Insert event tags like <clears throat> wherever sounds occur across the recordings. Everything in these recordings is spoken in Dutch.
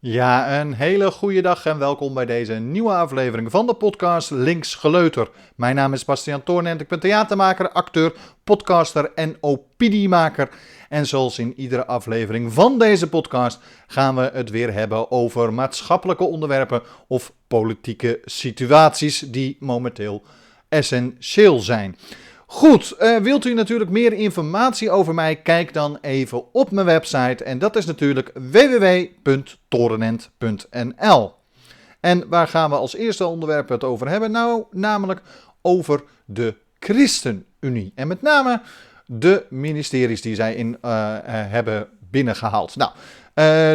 Ja, een hele goede dag en welkom bij deze nieuwe aflevering van de podcast Links Geleuter. Mijn naam is Bastiaan Toornent, ik ben theatermaker, acteur, podcaster en opiniemaker. En zoals in iedere aflevering van deze podcast gaan we het weer hebben over maatschappelijke onderwerpen of politieke situaties die momenteel essentieel zijn. Goed, uh, wilt u natuurlijk meer informatie over mij? Kijk dan even op mijn website en dat is natuurlijk www.torenent.nl. En waar gaan we als eerste onderwerp het over hebben? Nou, namelijk over de ChristenUnie. En met name de ministeries die zij in uh, hebben binnengehaald. Nou,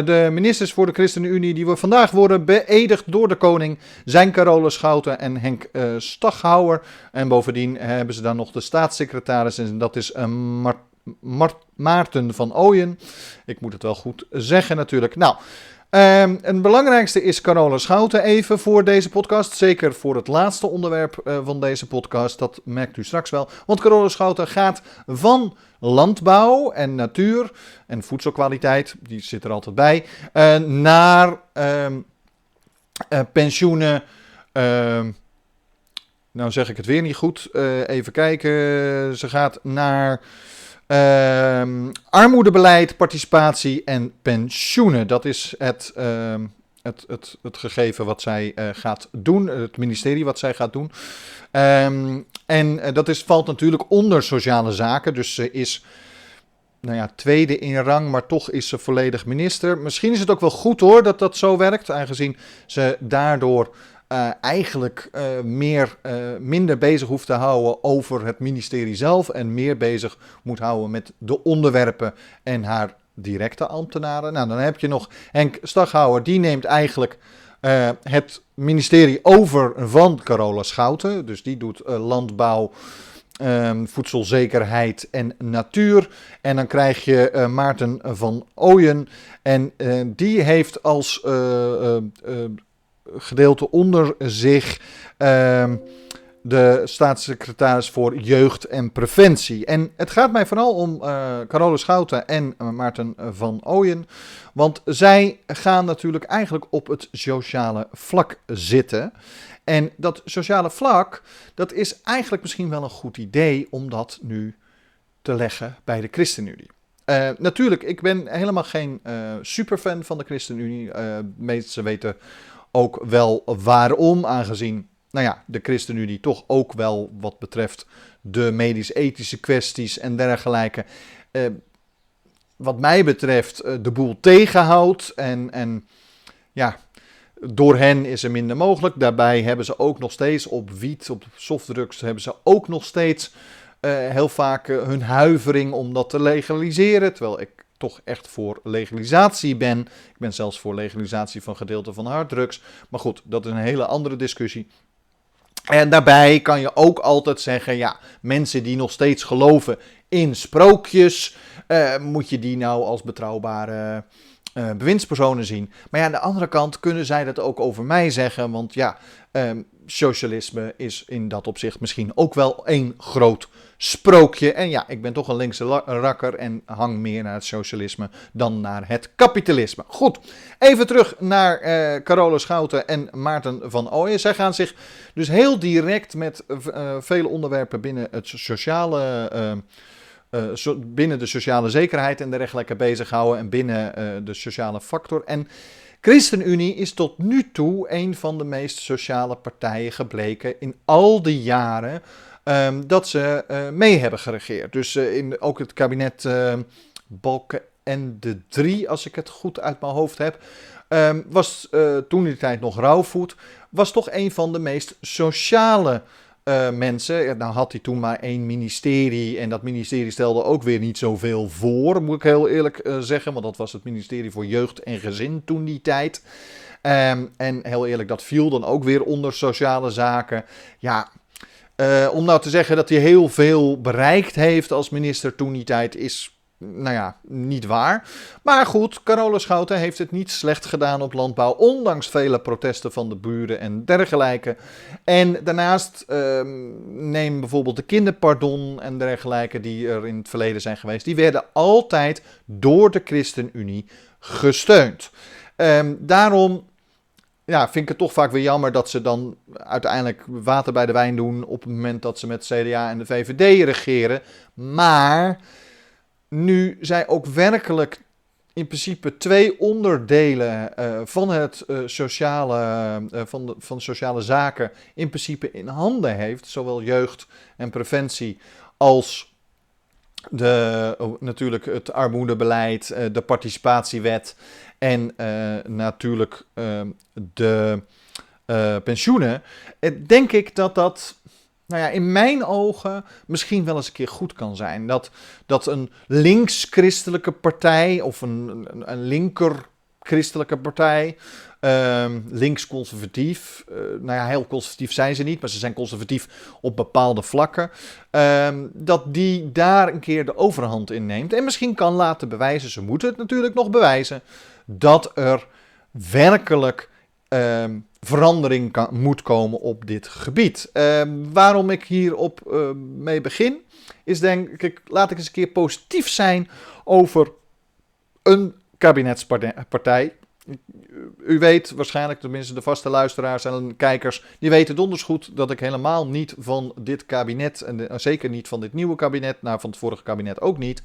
de ministers voor de ChristenUnie die we vandaag worden beëdigd door de koning zijn Carolus Schouten en Henk uh, Staghouwer. En bovendien hebben ze dan nog de staatssecretaris en dat is Mart Maarten van Ooyen. Ik moet het wel goed zeggen natuurlijk. Nou, Um, het belangrijkste is Carola Schouten even voor deze podcast. Zeker voor het laatste onderwerp uh, van deze podcast. Dat merkt u straks wel. Want Carola Schouten gaat van landbouw en natuur en voedselkwaliteit, die zit er altijd bij, uh, naar um, uh, pensioenen. Uh, nou zeg ik het weer niet goed. even kijken. Ze gaat naar armoedebeleid, participatie en pensioenen. Dat is het, uh, het, het, het gegeven wat zij uh, gaat doen, het ministerie wat zij gaat doen. Um, en uh, dat is, valt natuurlijk onder sociale zaken, dus ze is nou ja, tweede in rang, maar toch is ze volledig minister. Misschien is het ook wel goed hoor dat dat zo werkt, aangezien ze daardoor uh, eigenlijk uh, meer, uh, minder bezig hoeft te houden over het ministerie zelf en meer bezig moet houden met de onderwerpen en haar directe ambtenaren. Nou, dan heb je nog Henk Staghouwer, die neemt eigenlijk het ministerie over van Carola Schouten. Dus die doet landbouw. Um, voedselzekerheid en natuur. En dan krijg je Maarten van Ooyen. En die heeft als gedeelte onder zich uh, de staatssecretaris voor Jeugd en Preventie. En het gaat mij vooral om uh, Carole Schouten en uh, Maarten van Ooyen. Want zij gaan natuurlijk eigenlijk op het sociale vlak zitten. En dat sociale vlak, dat is eigenlijk misschien wel een goed idee om dat nu te leggen bij de ChristenUnie. Uh, natuurlijk, ik ben helemaal geen superfan van de ChristenUnie. Uh, meesten weten ook wel waarom, aangezien nou ja, de ChristenUnie toch ook wel wat betreft de medisch-ethische kwesties en dergelijke, eh, wat mij betreft, eh, de boel tegenhoudt. En, en ja, door hen is er minder mogelijk. Daarbij hebben ze ook nog steeds op wiet, op softdrugs, hebben ze ook nog steeds uh, heel vaak uh, hun huivering om dat te legaliseren. Terwijl ik toch echt voor legalisatie ben. Ik ben zelfs voor legalisatie van gedeelte van harddrugs. Maar goed, dat is een hele andere discussie. En daarbij kan je ook altijd zeggen, ja, mensen die nog steeds geloven in sprookjes, uh, moet je die nou als betrouwbare uh, bewindspersonen zien. Maar ja, aan de andere kant kunnen zij dat ook over mij zeggen, want ja, um, socialisme is in dat opzicht misschien ook wel één groot sprookje. En ja, ik ben toch een linkse rakker en hang meer naar het socialisme dan naar het kapitalisme. Goed, even terug naar uh, Carola Schouten en Maarten van Ooyen. Zij gaan zich dus heel direct met uh, vele onderwerpen binnen het sociale... Uh, uh, so, binnen de sociale zekerheid en dergelijke bezighouden en binnen uh, de sociale factor. En ChristenUnie is tot nu toe een van de meest sociale partijen gebleken in al die jaren um, dat ze uh, mee hebben geregeerd. Dus in ook het kabinet Balken en de drie, als ik het goed uit mijn hoofd heb, um, was toen die tijd nog rouwvoet, was toch een van de meest sociale uh, mensen. Nou had hij toen maar één ministerie en dat ministerie stelde ook weer niet zoveel voor, moet ik heel eerlijk uh, zeggen. Want dat was het ministerie voor Jeugd en Gezin toen die tijd. Um, en heel eerlijk, dat viel dan ook weer onder sociale zaken. Ja, uh, om nou te zeggen dat hij heel veel bereikt heeft als minister toen die tijd is nou ja, niet waar. Maar goed, Carola Schouten heeft het niet slecht gedaan op landbouw, ondanks vele protesten van de buren en dergelijke. En daarnaast uh, neem bijvoorbeeld de kinderpardon en dergelijke die er in het verleden zijn geweest, die werden altijd door de ChristenUnie gesteund. Ehm, daarom ja, vind ik het toch vaak weer jammer dat ze dan uiteindelijk water bij de wijn doen op het moment dat ze met CDA en de VVD regeren. Maar nu zij ook werkelijk in principe twee onderdelen uh, van het uh, sociale, uh, van, de, van sociale zaken in principe in handen heeft, zowel jeugd en preventie als de, oh, natuurlijk het armoedebeleid, de participatiewet en natuurlijk de pensioenen, denk ik dat dat nou ja, in mijn ogen misschien wel eens een keer goed kan zijn. Dat, dat een links-christelijke partij of een, een, linker-christelijke partij, um, links-conservatief, uh, nou ja, heel conservatief zijn ze niet, maar ze zijn conservatief op bepaalde vlakken, um, dat die daar een keer de overhand in neemt. En misschien kan laten bewijzen, ze moeten het natuurlijk nog bewijzen, dat er werkelijk um, verandering moet komen op dit gebied. Uh, waarom ik hierop uh, mee begin, is denk ik, laat ik eens een keer positief zijn over een kabinetspartij. U weet waarschijnlijk, tenminste de vaste luisteraars en kijkers, die weten donders goed dat ik helemaal niet van dit kabinet, en zeker niet van dit nieuwe kabinet, nou van het vorige kabinet ook niet,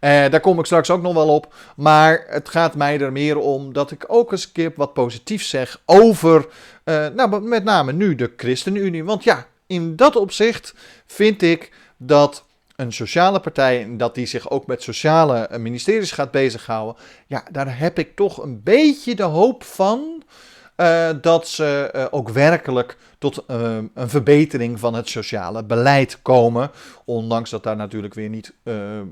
daar kom ik straks ook nog wel op. Maar het gaat mij er meer om dat ik ook eens een keer wat positiefs zeg over, uh, nou, met name nu de ChristenUnie. Want ja, in dat opzicht vind ik dat een sociale partij, dat die zich ook met sociale eh, ministeries gaat bezighouden. Ja, daar heb ik toch een beetje de hoop van uh, dat ze uh, ook werkelijk tot uh, een verbetering van het sociale beleid komen. Ondanks dat daar natuurlijk weer niet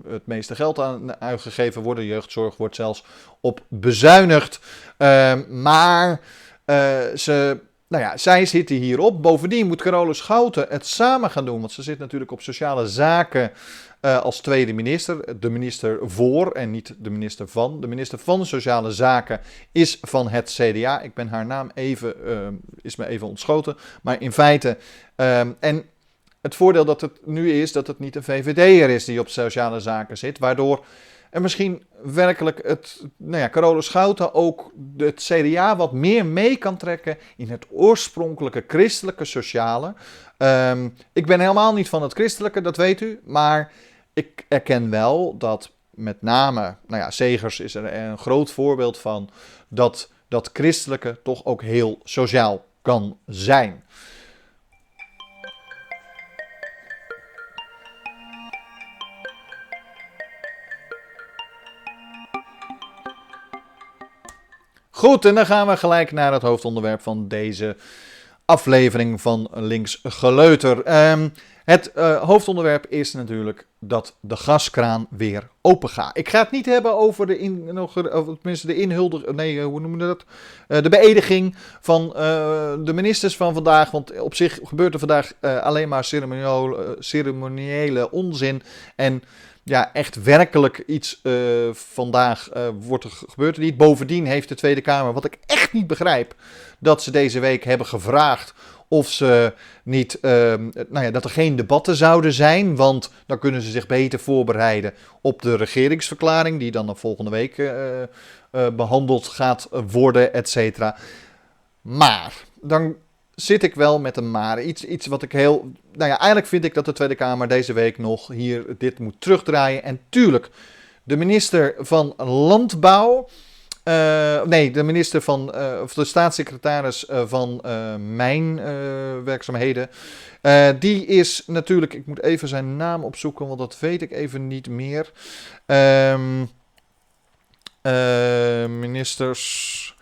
het meeste geld aan uitgegeven wordt. Jeugdzorg wordt zelfs op bezuinigd. maar ze nou ja, zij zitten hierop. Bovendien moet Carole Schouten het samen gaan doen. Want ze zit natuurlijk op sociale zaken uh, als tweede minister. De minister voor en niet de minister van. De minister van Sociale Zaken is van het CDA. Ik ben haar naam even, uh, is me even ontschoten. Maar in feite. Uh, en het voordeel dat het nu is dat het niet een VVD'er is die op sociale zaken zit. Waardoor en misschien werkelijk het, nou ja, Carole Schouten ook het CDA wat meer mee kan trekken in het oorspronkelijke christelijke sociale. Um, ik ben helemaal niet van het christelijke, dat weet u. Maar ik erken wel dat met name, nou ja, Segers is er een groot voorbeeld van, dat dat christelijke toch ook heel sociaal kan zijn. Goed, en dan gaan we gelijk naar het hoofdonderwerp van deze aflevering van Links Geleuter. Um, het uh, hoofdonderwerp is natuurlijk dat de gaskraan weer open gaat. Ik ga het niet hebben over de, in, nog, of tenminste de inhuldiging, nee, hoe noemen we dat? Uh, de beëdiging van de ministers van vandaag. Want op zich gebeurt er vandaag alleen maar ceremoniële onzin. En ja, echt werkelijk iets uh, vandaag uh, wordt er gebeurd niet. Bovendien heeft de Tweede Kamer, wat ik echt niet begrijp, dat ze deze week hebben gevraagd of ze niet, uh, nou ja, dat er geen debatten zouden zijn, want dan kunnen ze zich beter voorbereiden op de regeringsverklaring, die dan volgende week behandeld gaat worden, et cetera. Maar dan zit ik wel met een maar. Iets, iets wat ik heel. Nou ja, eigenlijk vind ik dat de Tweede Kamer deze week nog hier dit moet terugdraaien. En tuurlijk, de minister van Landbouw. Uh, nee, de minister van. Uh, of de staatssecretaris uh, van mijnwerkzaamheden. die is natuurlijk. Ik moet even zijn naam opzoeken, want dat weet ik even niet meer. Um, ministers.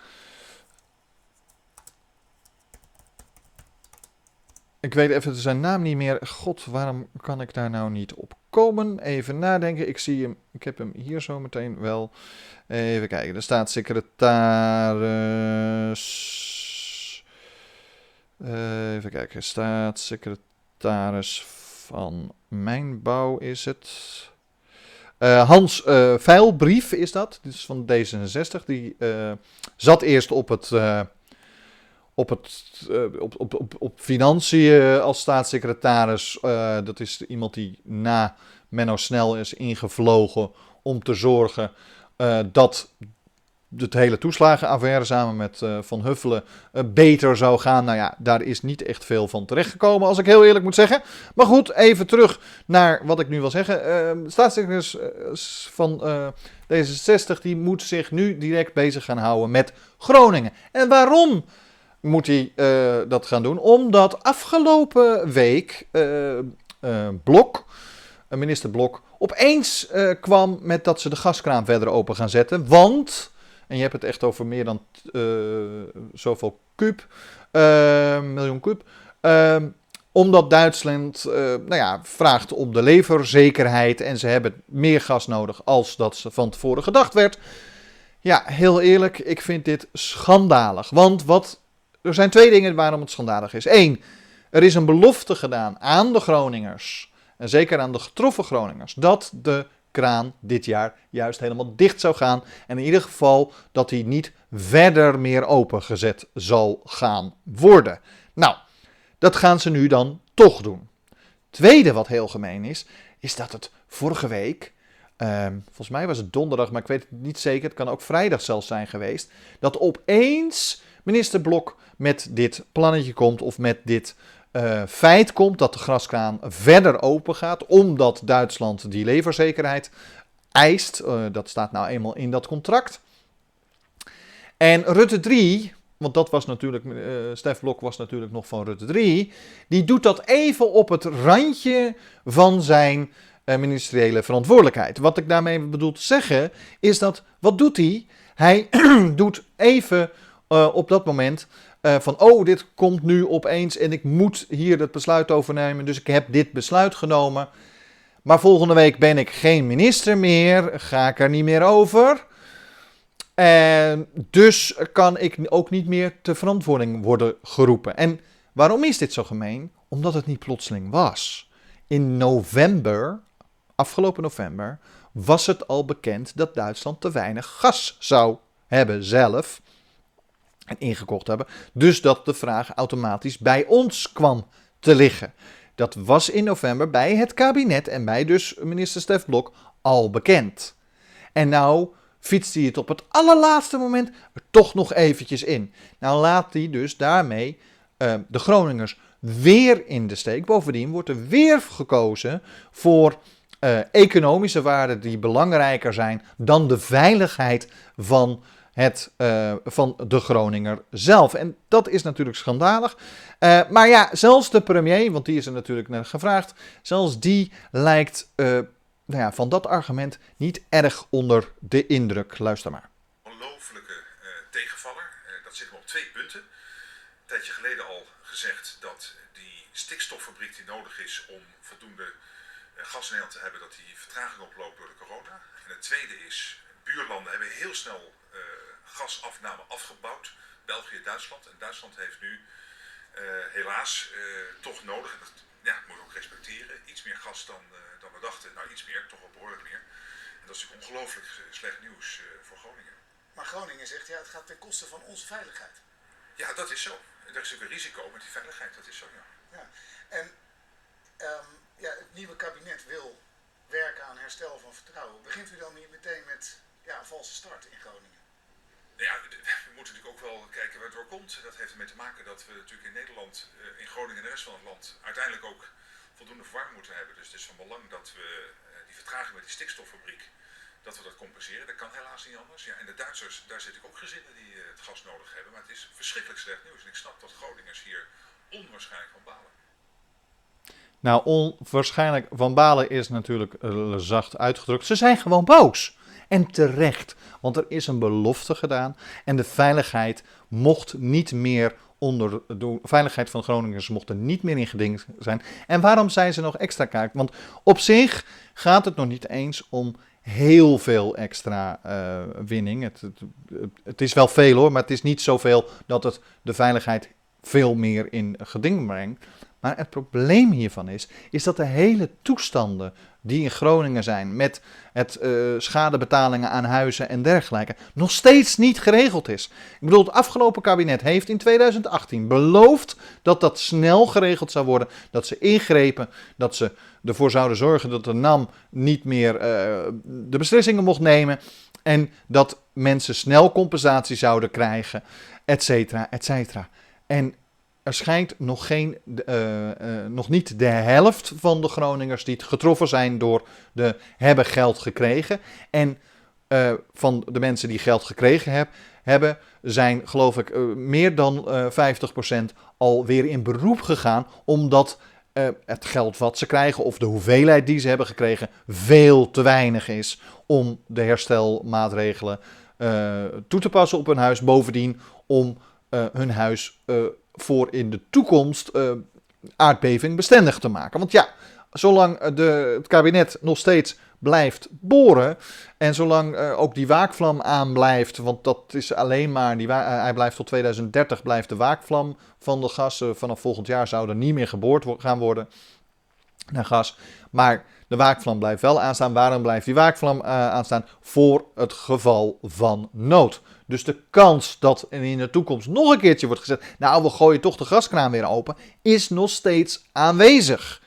Ik weet even zijn naam niet meer. God, waarom kan ik daar nou niet op komen? Even nadenken. Ik zie hem. Ik heb hem hier zo meteen wel. Even kijken. De staatssecretaris. Uh, even kijken. Staatssecretaris van Mijnbouw is het. Uh, Hans uh, Veilbrief is dat. Dit is van D66. Die uh, zat eerst op het op, het, uh, op, op, op, financiën als staatssecretaris. Uh, dat is iemand die na Menno Snel is ingevlogen om te zorgen dat het hele toeslagenaffaire samen met Van Huffelen beter zou gaan. Nou ja, daar is niet echt veel van terechtgekomen, als ik heel eerlijk moet zeggen. Maar goed, even terug naar wat ik nu wil zeggen. Uh, staatssecretaris van D66 die moet zich nu direct bezig gaan houden met Groningen. En waarom moet hij dat gaan doen? Omdat afgelopen week Blok, minister Blok, opeens kwam met dat ze de gaskraan verder open gaan zetten. Want en je hebt het echt over meer dan zoveel kuub, uh, miljoen kuub. Ehm, omdat Duitsland nou ja, vraagt om de leverzekerheid en ze hebben meer gas nodig als dat ze van tevoren gedacht werd. Ja, heel eerlijk, ik vind dit schandalig. Want wat, er zijn twee dingen waarom het schandalig is. Eén, er is een belofte gedaan aan de Groningers, en zeker aan de getroffen Groningers, dat de kraan dit jaar juist helemaal dicht zou gaan. En in ieder geval dat hij niet verder meer opengezet zal gaan worden. Nou, dat gaan ze nu dan toch doen. Tweede wat heel gemeen is, is dat het vorige week, ehm, volgens mij was het donderdag, maar ik weet het niet zeker, het kan ook vrijdag zelfs zijn geweest, dat opeens minister Blok met dit plannetje komt of met dit uh, feit komt dat de graskraan verder open gaat, omdat Duitsland die leverzekerheid eist. Uh, dat staat nou eenmaal in dat contract. En Rutte 3, want dat was natuurlijk, uh, Stef Blok was natuurlijk nog van Rutte 3, die doet dat even op het randje van zijn ministeriële verantwoordelijkheid. Wat ik daarmee bedoel te zeggen, is dat, wat doet hij? Hij <clears throat> doet even op dat moment uh, van, oh, dit komt nu opeens en ik moet hier het besluit overnemen, dus ik heb dit besluit genomen. Maar volgende week ben ik geen minister meer, ga ik er niet meer over. En dus kan ik ook niet meer te verantwoording worden geroepen. En waarom is dit zo gemeen? Omdat het niet plotseling was. In november, afgelopen november, was het al bekend dat Duitsland te weinig gas zou hebben zelf ingekocht hebben. Dus dat de vraag automatisch bij ons kwam te liggen. Dat was in november bij het kabinet en bij dus minister Stef Blok al bekend. En nou fietst hij het op het allerlaatste moment er toch nog eventjes in. Nou laat hij dus daarmee uh, de Groningers weer in de steek. Bovendien wordt er weer gekozen voor uh, economische waarden die belangrijker zijn dan de veiligheid van het, uh, van de Groninger zelf. En dat is natuurlijk schandalig. Uh, maar ja, zelfs de premier, want die is er natuurlijk naar gevraagd, zelfs die lijkt uh, nou ja, van dat argument niet erg onder de indruk. Luister maar. Ongelooflijke tegenvaller. dat zit hem op twee punten. Een tijdje geleden al gezegd dat die stikstoffabriek die nodig is om voldoende gas te hebben, dat die vertraging oploopt door de corona. En het tweede is, buurlanden hebben heel snel gasafname afgebouwd. België, Duitsland. En Duitsland heeft nu uh, helaas uh, toch nodig, en dat ja, moet ook respecteren, iets meer gas dan, uh, dan we dachten. Nou, iets meer, toch wel behoorlijk meer. En dat is natuurlijk ongelooflijk slecht nieuws voor Groningen. Maar Groningen zegt, ja, het gaat ten koste van onze veiligheid. Ja, dat is zo. Er is natuurlijk een risico met die veiligheid, dat is zo, ja. ja. En um, ja, het nieuwe kabinet wil werken aan herstel van vertrouwen. Begint u dan niet meteen met ja, een valse start in Groningen? Nou ja, we moeten natuurlijk ook wel kijken waar het door komt. Dat heeft ermee te maken dat we natuurlijk in Nederland, eh, in Groningen en de rest van het land uiteindelijk ook voldoende verwarming moeten hebben. Dus het is van belang dat we eh, die vertraging met die stikstoffabriek, dat we dat compenseren. Dat kan helaas niet anders. Ja, en de Duitsers, daar zit ik ook gezinnen die eh, het gas nodig hebben. Maar het is verschrikkelijk slecht nieuws. En ik snap dat Groningers hier onwaarschijnlijk van balen. Nou, onwaarschijnlijk van balen is natuurlijk zacht uitgedrukt. Ze zijn gewoon boos. En terecht, want er is een belofte gedaan en de veiligheid mocht niet meer onder de veiligheid van Groningers mocht er niet meer in geding zijn. En waarom zijn ze nog extra kaart? Want op zich gaat het nog niet eens om heel veel extra uh, winning. Het, het, het, is wel veel hoor, maar het is niet zoveel dat het de veiligheid veel meer in geding brengt. Maar het probleem hiervan is, is dat de hele toestanden die in Groningen zijn, met het uh, schadebetalingen aan huizen en dergelijke, nog steeds niet geregeld is. Ik bedoel, het afgelopen kabinet heeft in 2018 beloofd dat dat snel geregeld zou worden, dat ze ingrepen, dat ze ervoor zouden zorgen dat de NAM niet meer uh, de beslissingen mocht nemen en dat mensen snel compensatie zouden krijgen, et cetera, et cetera. En er schijnt nog, geen, uh, uh, nog niet de helft van de Groningers die getroffen zijn door de hebben geld gekregen. En uh, van de mensen die geld gekregen heb, hebben, zijn geloof ik meer dan 50% alweer in beroep gegaan. Omdat het geld wat ze krijgen of de hoeveelheid die ze hebben gekregen veel te weinig is om de herstelmaatregelen toe te passen op hun huis. Bovendien om hun huis voor in de toekomst uh, aardbeving bestendig te maken. Want ja, zolang de, het kabinet nog steeds blijft boren en zolang uh, ook die waakvlam aanblijft, want dat is alleen maar, die hij blijft tot 2030, blijft de waakvlam van de gas. vanaf volgend jaar zou er niet meer geboord gaan worden naar gas. Maar de waakvlam blijft wel aanstaan. Waarom blijft die waakvlam aanstaan? Voor het geval van nood. Dus de kans dat in de toekomst nog een keertje wordt gezet, nou we gooien toch de gaskraan weer open, is nog steeds aanwezig.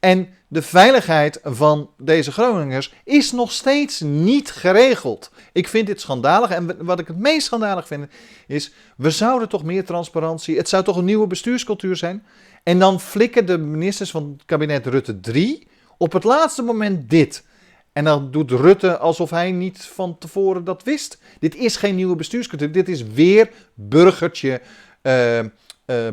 En de veiligheid van deze Groningers is nog steeds niet geregeld. Ik vind dit schandalig. En wat ik het meest schandalig vind, is: we zouden toch meer transparantie. Het zou toch een nieuwe bestuurscultuur zijn. En dan flikken de ministers van het kabinet Rutte 3 op het laatste moment dit. En dan doet Rutte alsof hij niet van tevoren dat wist. Dit is geen nieuwe bestuurscultuur. Dit is weer burgertje uh, uh,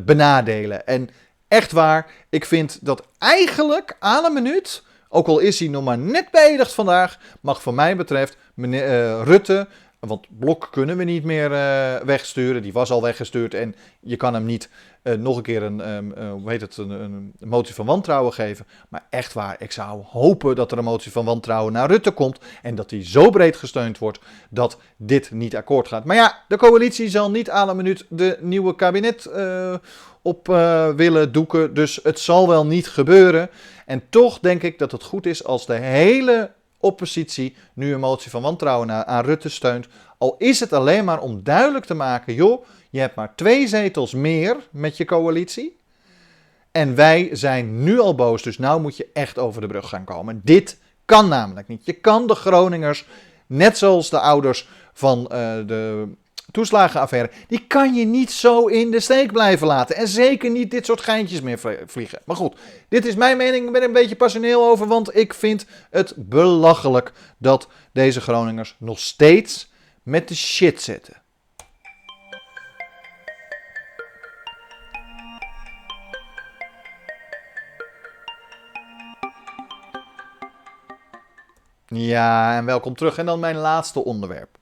benadelen. En echt waar, ik vind dat eigenlijk aan een minuut, ook al is hij nog maar net beëdigd vandaag, mag van mij betreft meneer uh, Rutte want Blok kunnen we niet meer uh, wegsturen. Die was al weggestuurd. En je kan hem niet uh, nog een keer een, um, uh, hoe heet het, een, een, motie van wantrouwen geven. Maar echt waar, ik zou hopen dat er een motie van wantrouwen naar Rutte komt. En dat die zo breed gesteund wordt dat dit niet akkoord gaat. Maar ja, de coalitie zal niet aan een minuut de nieuwe kabinet op willen doeken. Dus het zal wel niet gebeuren. En toch denk ik dat het goed is als de hele oppositie nu een motie van wantrouwen aan, Rutte steunt. Al is het alleen maar om duidelijk te maken, joh, je hebt maar twee zetels meer met je coalitie. En wij zijn nu al boos, dus nou moet je echt over de brug gaan komen. Dit kan namelijk niet. Je kan de Groningers, net zoals de ouders van uh, de toeslagenaffaire, die kan je niet zo in de steek blijven laten. En zeker niet dit soort geintjes meer vliegen. Maar goed, dit is mijn mening. Ik ben er een beetje passioneel over, want ik vind het belachelijk dat deze Groningers nog steeds met de shit zitten. Ja, en welkom terug. En dan mijn laatste onderwerp.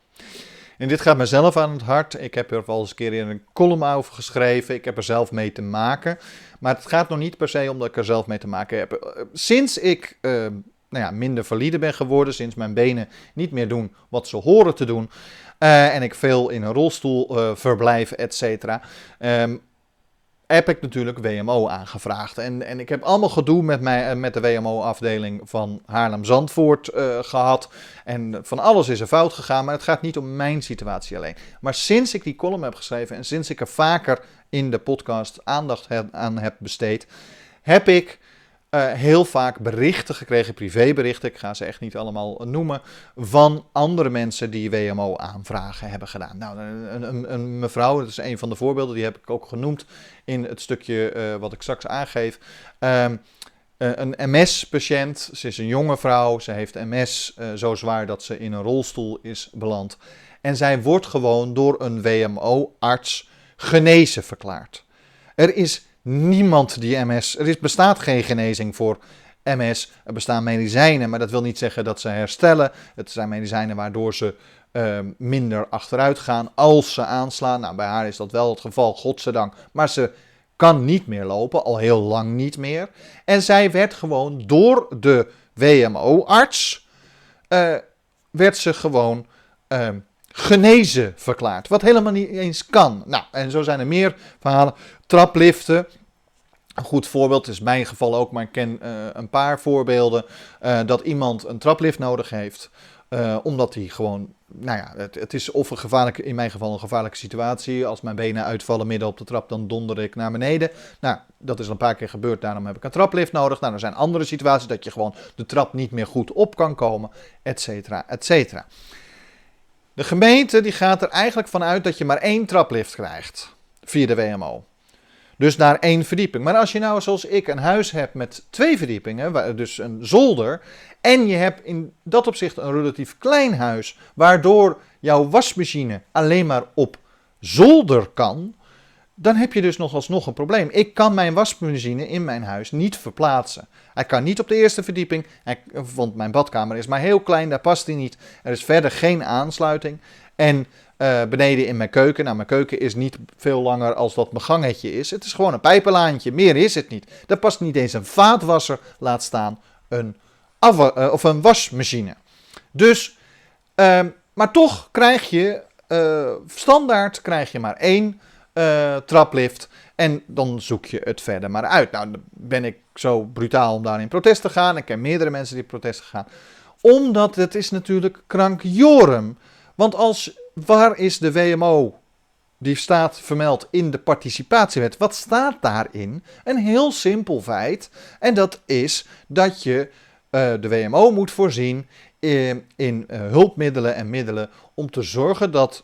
En dit gaat mezelf aan het hart. Ik heb er al eens een keer in een column over geschreven. Ik heb er zelf mee te maken. Maar het gaat nog niet per se omdat ik er zelf mee te maken heb. Eh, sinds ik uh, nou ja, minder valide ben geworden, sinds mijn benen niet meer doen wat ze horen te doen. Uh, en ik veel in een rolstoel uh, verblijf, et cetera. Um, heb ik natuurlijk WMO aangevraagd. En, en ik heb allemaal gedoe met, mij, met de WMO-afdeling van Haarlem-Zandvoort uh, gehad. En van alles is er fout gegaan, maar het gaat niet om mijn situatie alleen. Maar sinds ik die column heb geschreven en sinds ik er vaker in de podcast aandacht aan heb besteed, heb ik uh, heel vaak berichten gekregen, privéberichten, ik ga ze echt niet allemaal noemen, van andere mensen die WMO-aanvragen hebben gedaan. Nou, een, een, een, mevrouw, dat is een van de voorbeelden, die heb ik ook genoemd in het stukje uh, wat ik straks aangeef. Um, een MS-patiënt, ze is een jonge vrouw, ze heeft MS zo zwaar dat ze in een rolstoel is beland. En zij wordt gewoon door een WMO-arts genezen verklaard. Er is niemand die MS. Er is, bestaat geen genezing voor MS. Er bestaan medicijnen, maar dat wil niet zeggen dat ze herstellen. Het zijn medicijnen waardoor ze uh, minder achteruit gaan als ze aanslaan. Nou, bij haar is dat wel het geval, godzijdank. Maar ze kan niet meer lopen, al heel lang niet meer. En zij werd gewoon door de WMO-arts, uh, werd ze gewoon uh, genezen verklaard. Wat helemaal niet eens kan. Nou, en zo zijn er meer verhalen. Trapliften. Een goed voorbeeld is mijn geval ook, maar ik ken uh, een paar voorbeelden. Uh, dat iemand een traplift nodig heeft. Uh, omdat hij gewoon, nou ja, het, het, is of een gevaarlijke, in mijn geval een gevaarlijke situatie. Als mijn benen uitvallen midden op de trap, dan donder ik naar beneden. Nou, dat is al een paar keer gebeurd, daarom heb ik een traplift nodig. Nou, er zijn andere situaties dat je gewoon de trap niet meer goed op kan komen, et cetera, et cetera. De gemeente die gaat er eigenlijk vanuit dat je maar één traplift krijgt via de WMO. Dus naar één verdieping. Maar als je nou zoals ik een huis hebt met twee verdiepingen, dus een zolder, en je hebt in dat opzicht een relatief klein huis, waardoor jouw wasmachine alleen maar op zolder kan, dan heb je dus nog alsnog een probleem. Ik kan mijn wasmachine in mijn huis niet verplaatsen. Hij kan niet op de eerste verdieping, want mijn badkamer is maar heel klein, daar past hij niet. Er is verder geen aansluiting. En uh, beneden in mijn keuken. Nou, mijn keuken is niet veel langer als wat mijn gangetje is. Het is gewoon een pijpenlaantje, meer is het niet. Daar past niet eens een vaatwasser, laat staan een, uh, of een wasmachine. Dus, uh, maar toch krijg je, uh, standaard krijg je maar één traplift. En dan zoek je het verder maar uit. Nou, ben ik zo brutaal om daar in protest te gaan. Ik ken meerdere mensen die protest gaan. Omdat het is natuurlijk krankjorum. Want als waar is de WMO? Die staat vermeld in de participatiewet. Wat staat daarin? Een heel simpel feit. En dat is dat je uh, de WMO moet voorzien in, in hulpmiddelen en middelen om te zorgen dat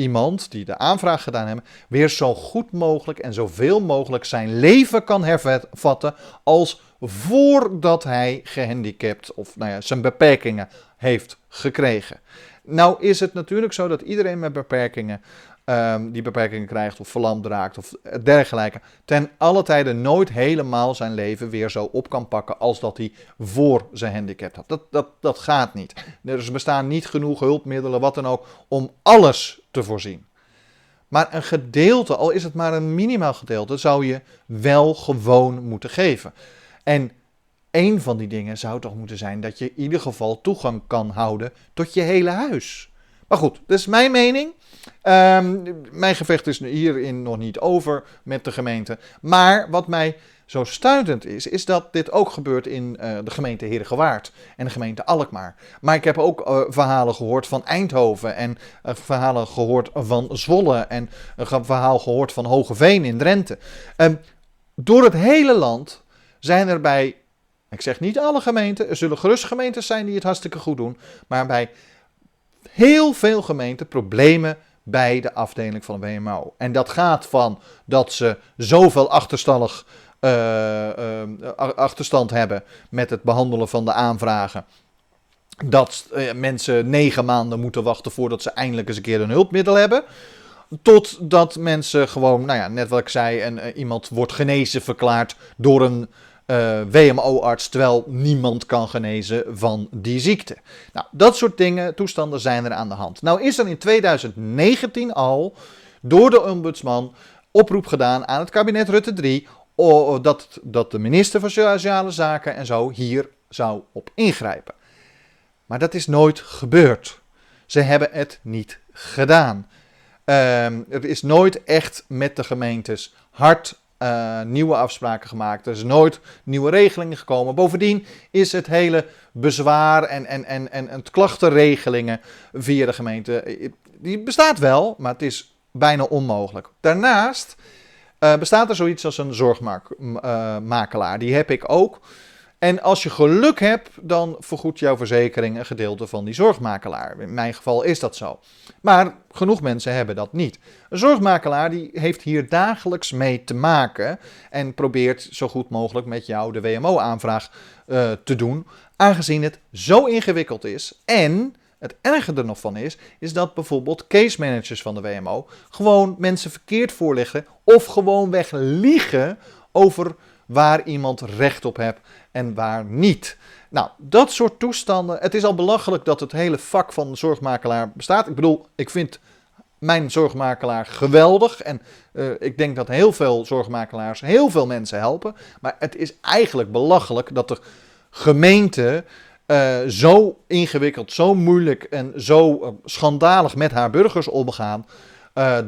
iemand die de aanvraag gedaan heeft, weer zo goed mogelijk en zoveel mogelijk zijn leven kan hervatten als voordat hij gehandicapt of nou ja, zijn beperkingen heeft gekregen. Nou is het natuurlijk zo dat iedereen met beperkingen, um, die beperkingen krijgt of verlamd raakt of dergelijke, ten alle tijde nooit helemaal zijn leven weer zo op kan pakken als dat hij voor zijn handicap had. Dat, dat, dat gaat niet. Er bestaan niet genoeg hulpmiddelen, wat dan ook, om alles te voorzien. Maar een gedeelte, al is het maar een minimaal gedeelte, zou je wel gewoon moeten geven. En een van die dingen zou toch moeten zijn dat je in ieder geval toegang kan houden tot je hele huis. Maar goed, dat is mijn mening. Um, mijn gevecht is hierin nog niet over met de gemeente. Maar wat mij zo stuitend is, is dat dit ook gebeurt in uh, de gemeente Herengewaard en de gemeente Alkmaar. Maar ik heb ook uh, verhalen gehoord van Eindhoven en uh, verhalen gehoord van Zwolle en een verhaal gehoord van Hogeveen in Drenthe. Um, door het hele land zijn er bij ik zeg niet alle gemeenten, er zullen gerust gemeentes zijn die het hartstikke goed doen, maar bij heel veel gemeenten problemen bij de afdeling van de WMO. En dat gaat van dat ze zoveel achterstallig, uh, uh, achterstand hebben met het behandelen van de aanvragen. Dat uh, mensen negen maanden moeten wachten voordat ze eindelijk eens een keer een hulpmiddel hebben. Totdat mensen gewoon, nou ja, net wat ik zei, en, iemand wordt genezen verklaard door een uh, WMO-arts, terwijl niemand kan genezen van die ziekte. Nou, dat soort dingen, toestanden zijn er aan de hand. Nou is er in 2019 al door de ombudsman oproep gedaan aan het kabinet Rutte 3 dat, dat de minister van Sociale Zaken en zo hier zou op ingrijpen. Maar dat is nooit gebeurd. Ze hebben het niet gedaan. Um, er is nooit echt met de gemeentes hard uh, nieuwe afspraken gemaakt. Er is nooit nieuwe regelingen gekomen. Bovendien is het hele bezwaar en, en, en, en het klachtenregelingen via de gemeente. Eh, die bestaat wel, maar het is bijna onmogelijk. Daarnaast bestaat er zoiets als een zorgmakelaar. Die heb ik ook. En als je geluk hebt, dan vergoedt jouw verzekering een gedeelte van die zorgmakelaar. In mijn geval is dat zo. Maar genoeg mensen hebben dat niet. Een zorgmakelaar die heeft hier dagelijks mee te maken en probeert zo goed mogelijk met jou de WMO-aanvraag uh, te doen, aangezien het zo ingewikkeld is. En het erge er nog van is, is dat bijvoorbeeld case managers van de WMO gewoon mensen verkeerd voorleggen of gewoon weg liegen over waar iemand recht op hebt en waar niet. Nou, dat soort toestanden. Het is al belachelijk dat het hele vak van zorgmakelaar bestaat. Ik bedoel, ik vind mijn zorgmakelaar geweldig. En uh, ik denk dat heel veel zorgmakelaars heel veel mensen helpen. Maar het is eigenlijk belachelijk dat de gemeente uh, zo ingewikkeld, zo moeilijk en zo uh, schandalig met haar burgers omgaan.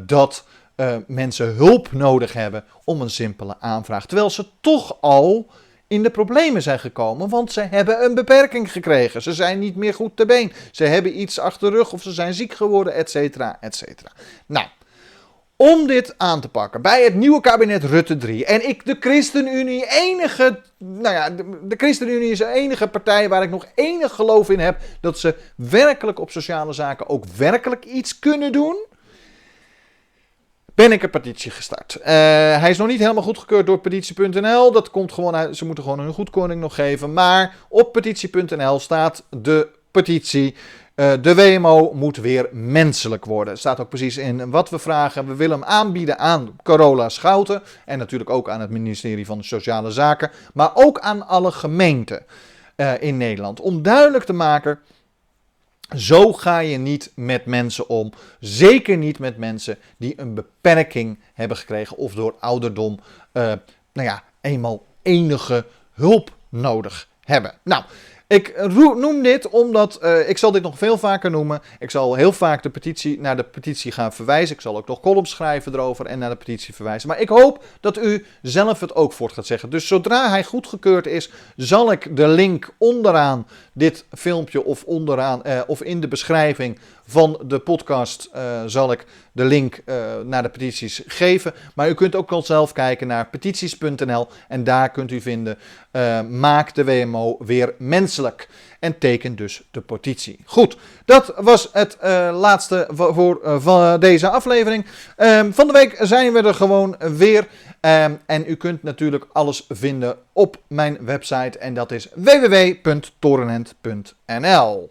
dat eh, mensen hulp nodig hebben om een simpele aanvraag. Terwijl ze toch al in de problemen zijn gekomen, want ze hebben een beperking gekregen. Ze zijn niet meer goed te been. Ze hebben iets achter de rug of ze zijn ziek geworden, et cetera, et cetera. Nou, om dit aan te pakken bij het nieuwe kabinet Rutte 3 en ik de ChristenUnie enige, nou ja, de, de ChristenUnie is de enige partij waar ik nog enig geloof in heb dat ze werkelijk op sociale zaken ook werkelijk iets kunnen doen ben ik een petitie gestart. Uh, hij is nog niet helemaal goedgekeurd door petitie.nl. Dat komt gewoon uit. Ze moeten gewoon hun goedkeuring nog geven. Maar op petitie.nl staat de petitie. Uh, de WMO moet weer menselijk worden. Staat ook precies in wat we vragen. We willen hem aanbieden aan Corolla Schouten. En natuurlijk ook aan het ministerie van Sociale Zaken. Maar ook aan alle gemeenten uh, in Nederland. Om duidelijk te maken zo ga je niet met mensen om. Zeker niet met mensen die een beperking hebben gekregen of door ouderdom, uh, nou ja, eenmaal enige hulp nodig hebben. Nou, ik noem dit omdat uh, ik zal dit nog veel vaker noemen. Ik zal heel vaak de petitie, naar de petitie gaan verwijzen. Ik zal ook nog columns schrijven erover en naar de petitie verwijzen. Maar ik hoop dat u zelf het ook voort gaat zeggen. Dus zodra hij goedgekeurd is, zal ik de link onderaan dit filmpje of onderaan uh, of in de beschrijving van de podcast uh, zal ik de link uh, naar de petities geven. Maar u kunt ook zelf kijken naar petities.nl en daar kunt u vinden uh, maak de WMO weer menselijk. En teken dus de petitie. Goed, dat was het laatste voor, voor deze aflevering. Um, van de week zijn we er gewoon weer. Um, en u kunt natuurlijk alles vinden op mijn website en dat is www.torenent.nl.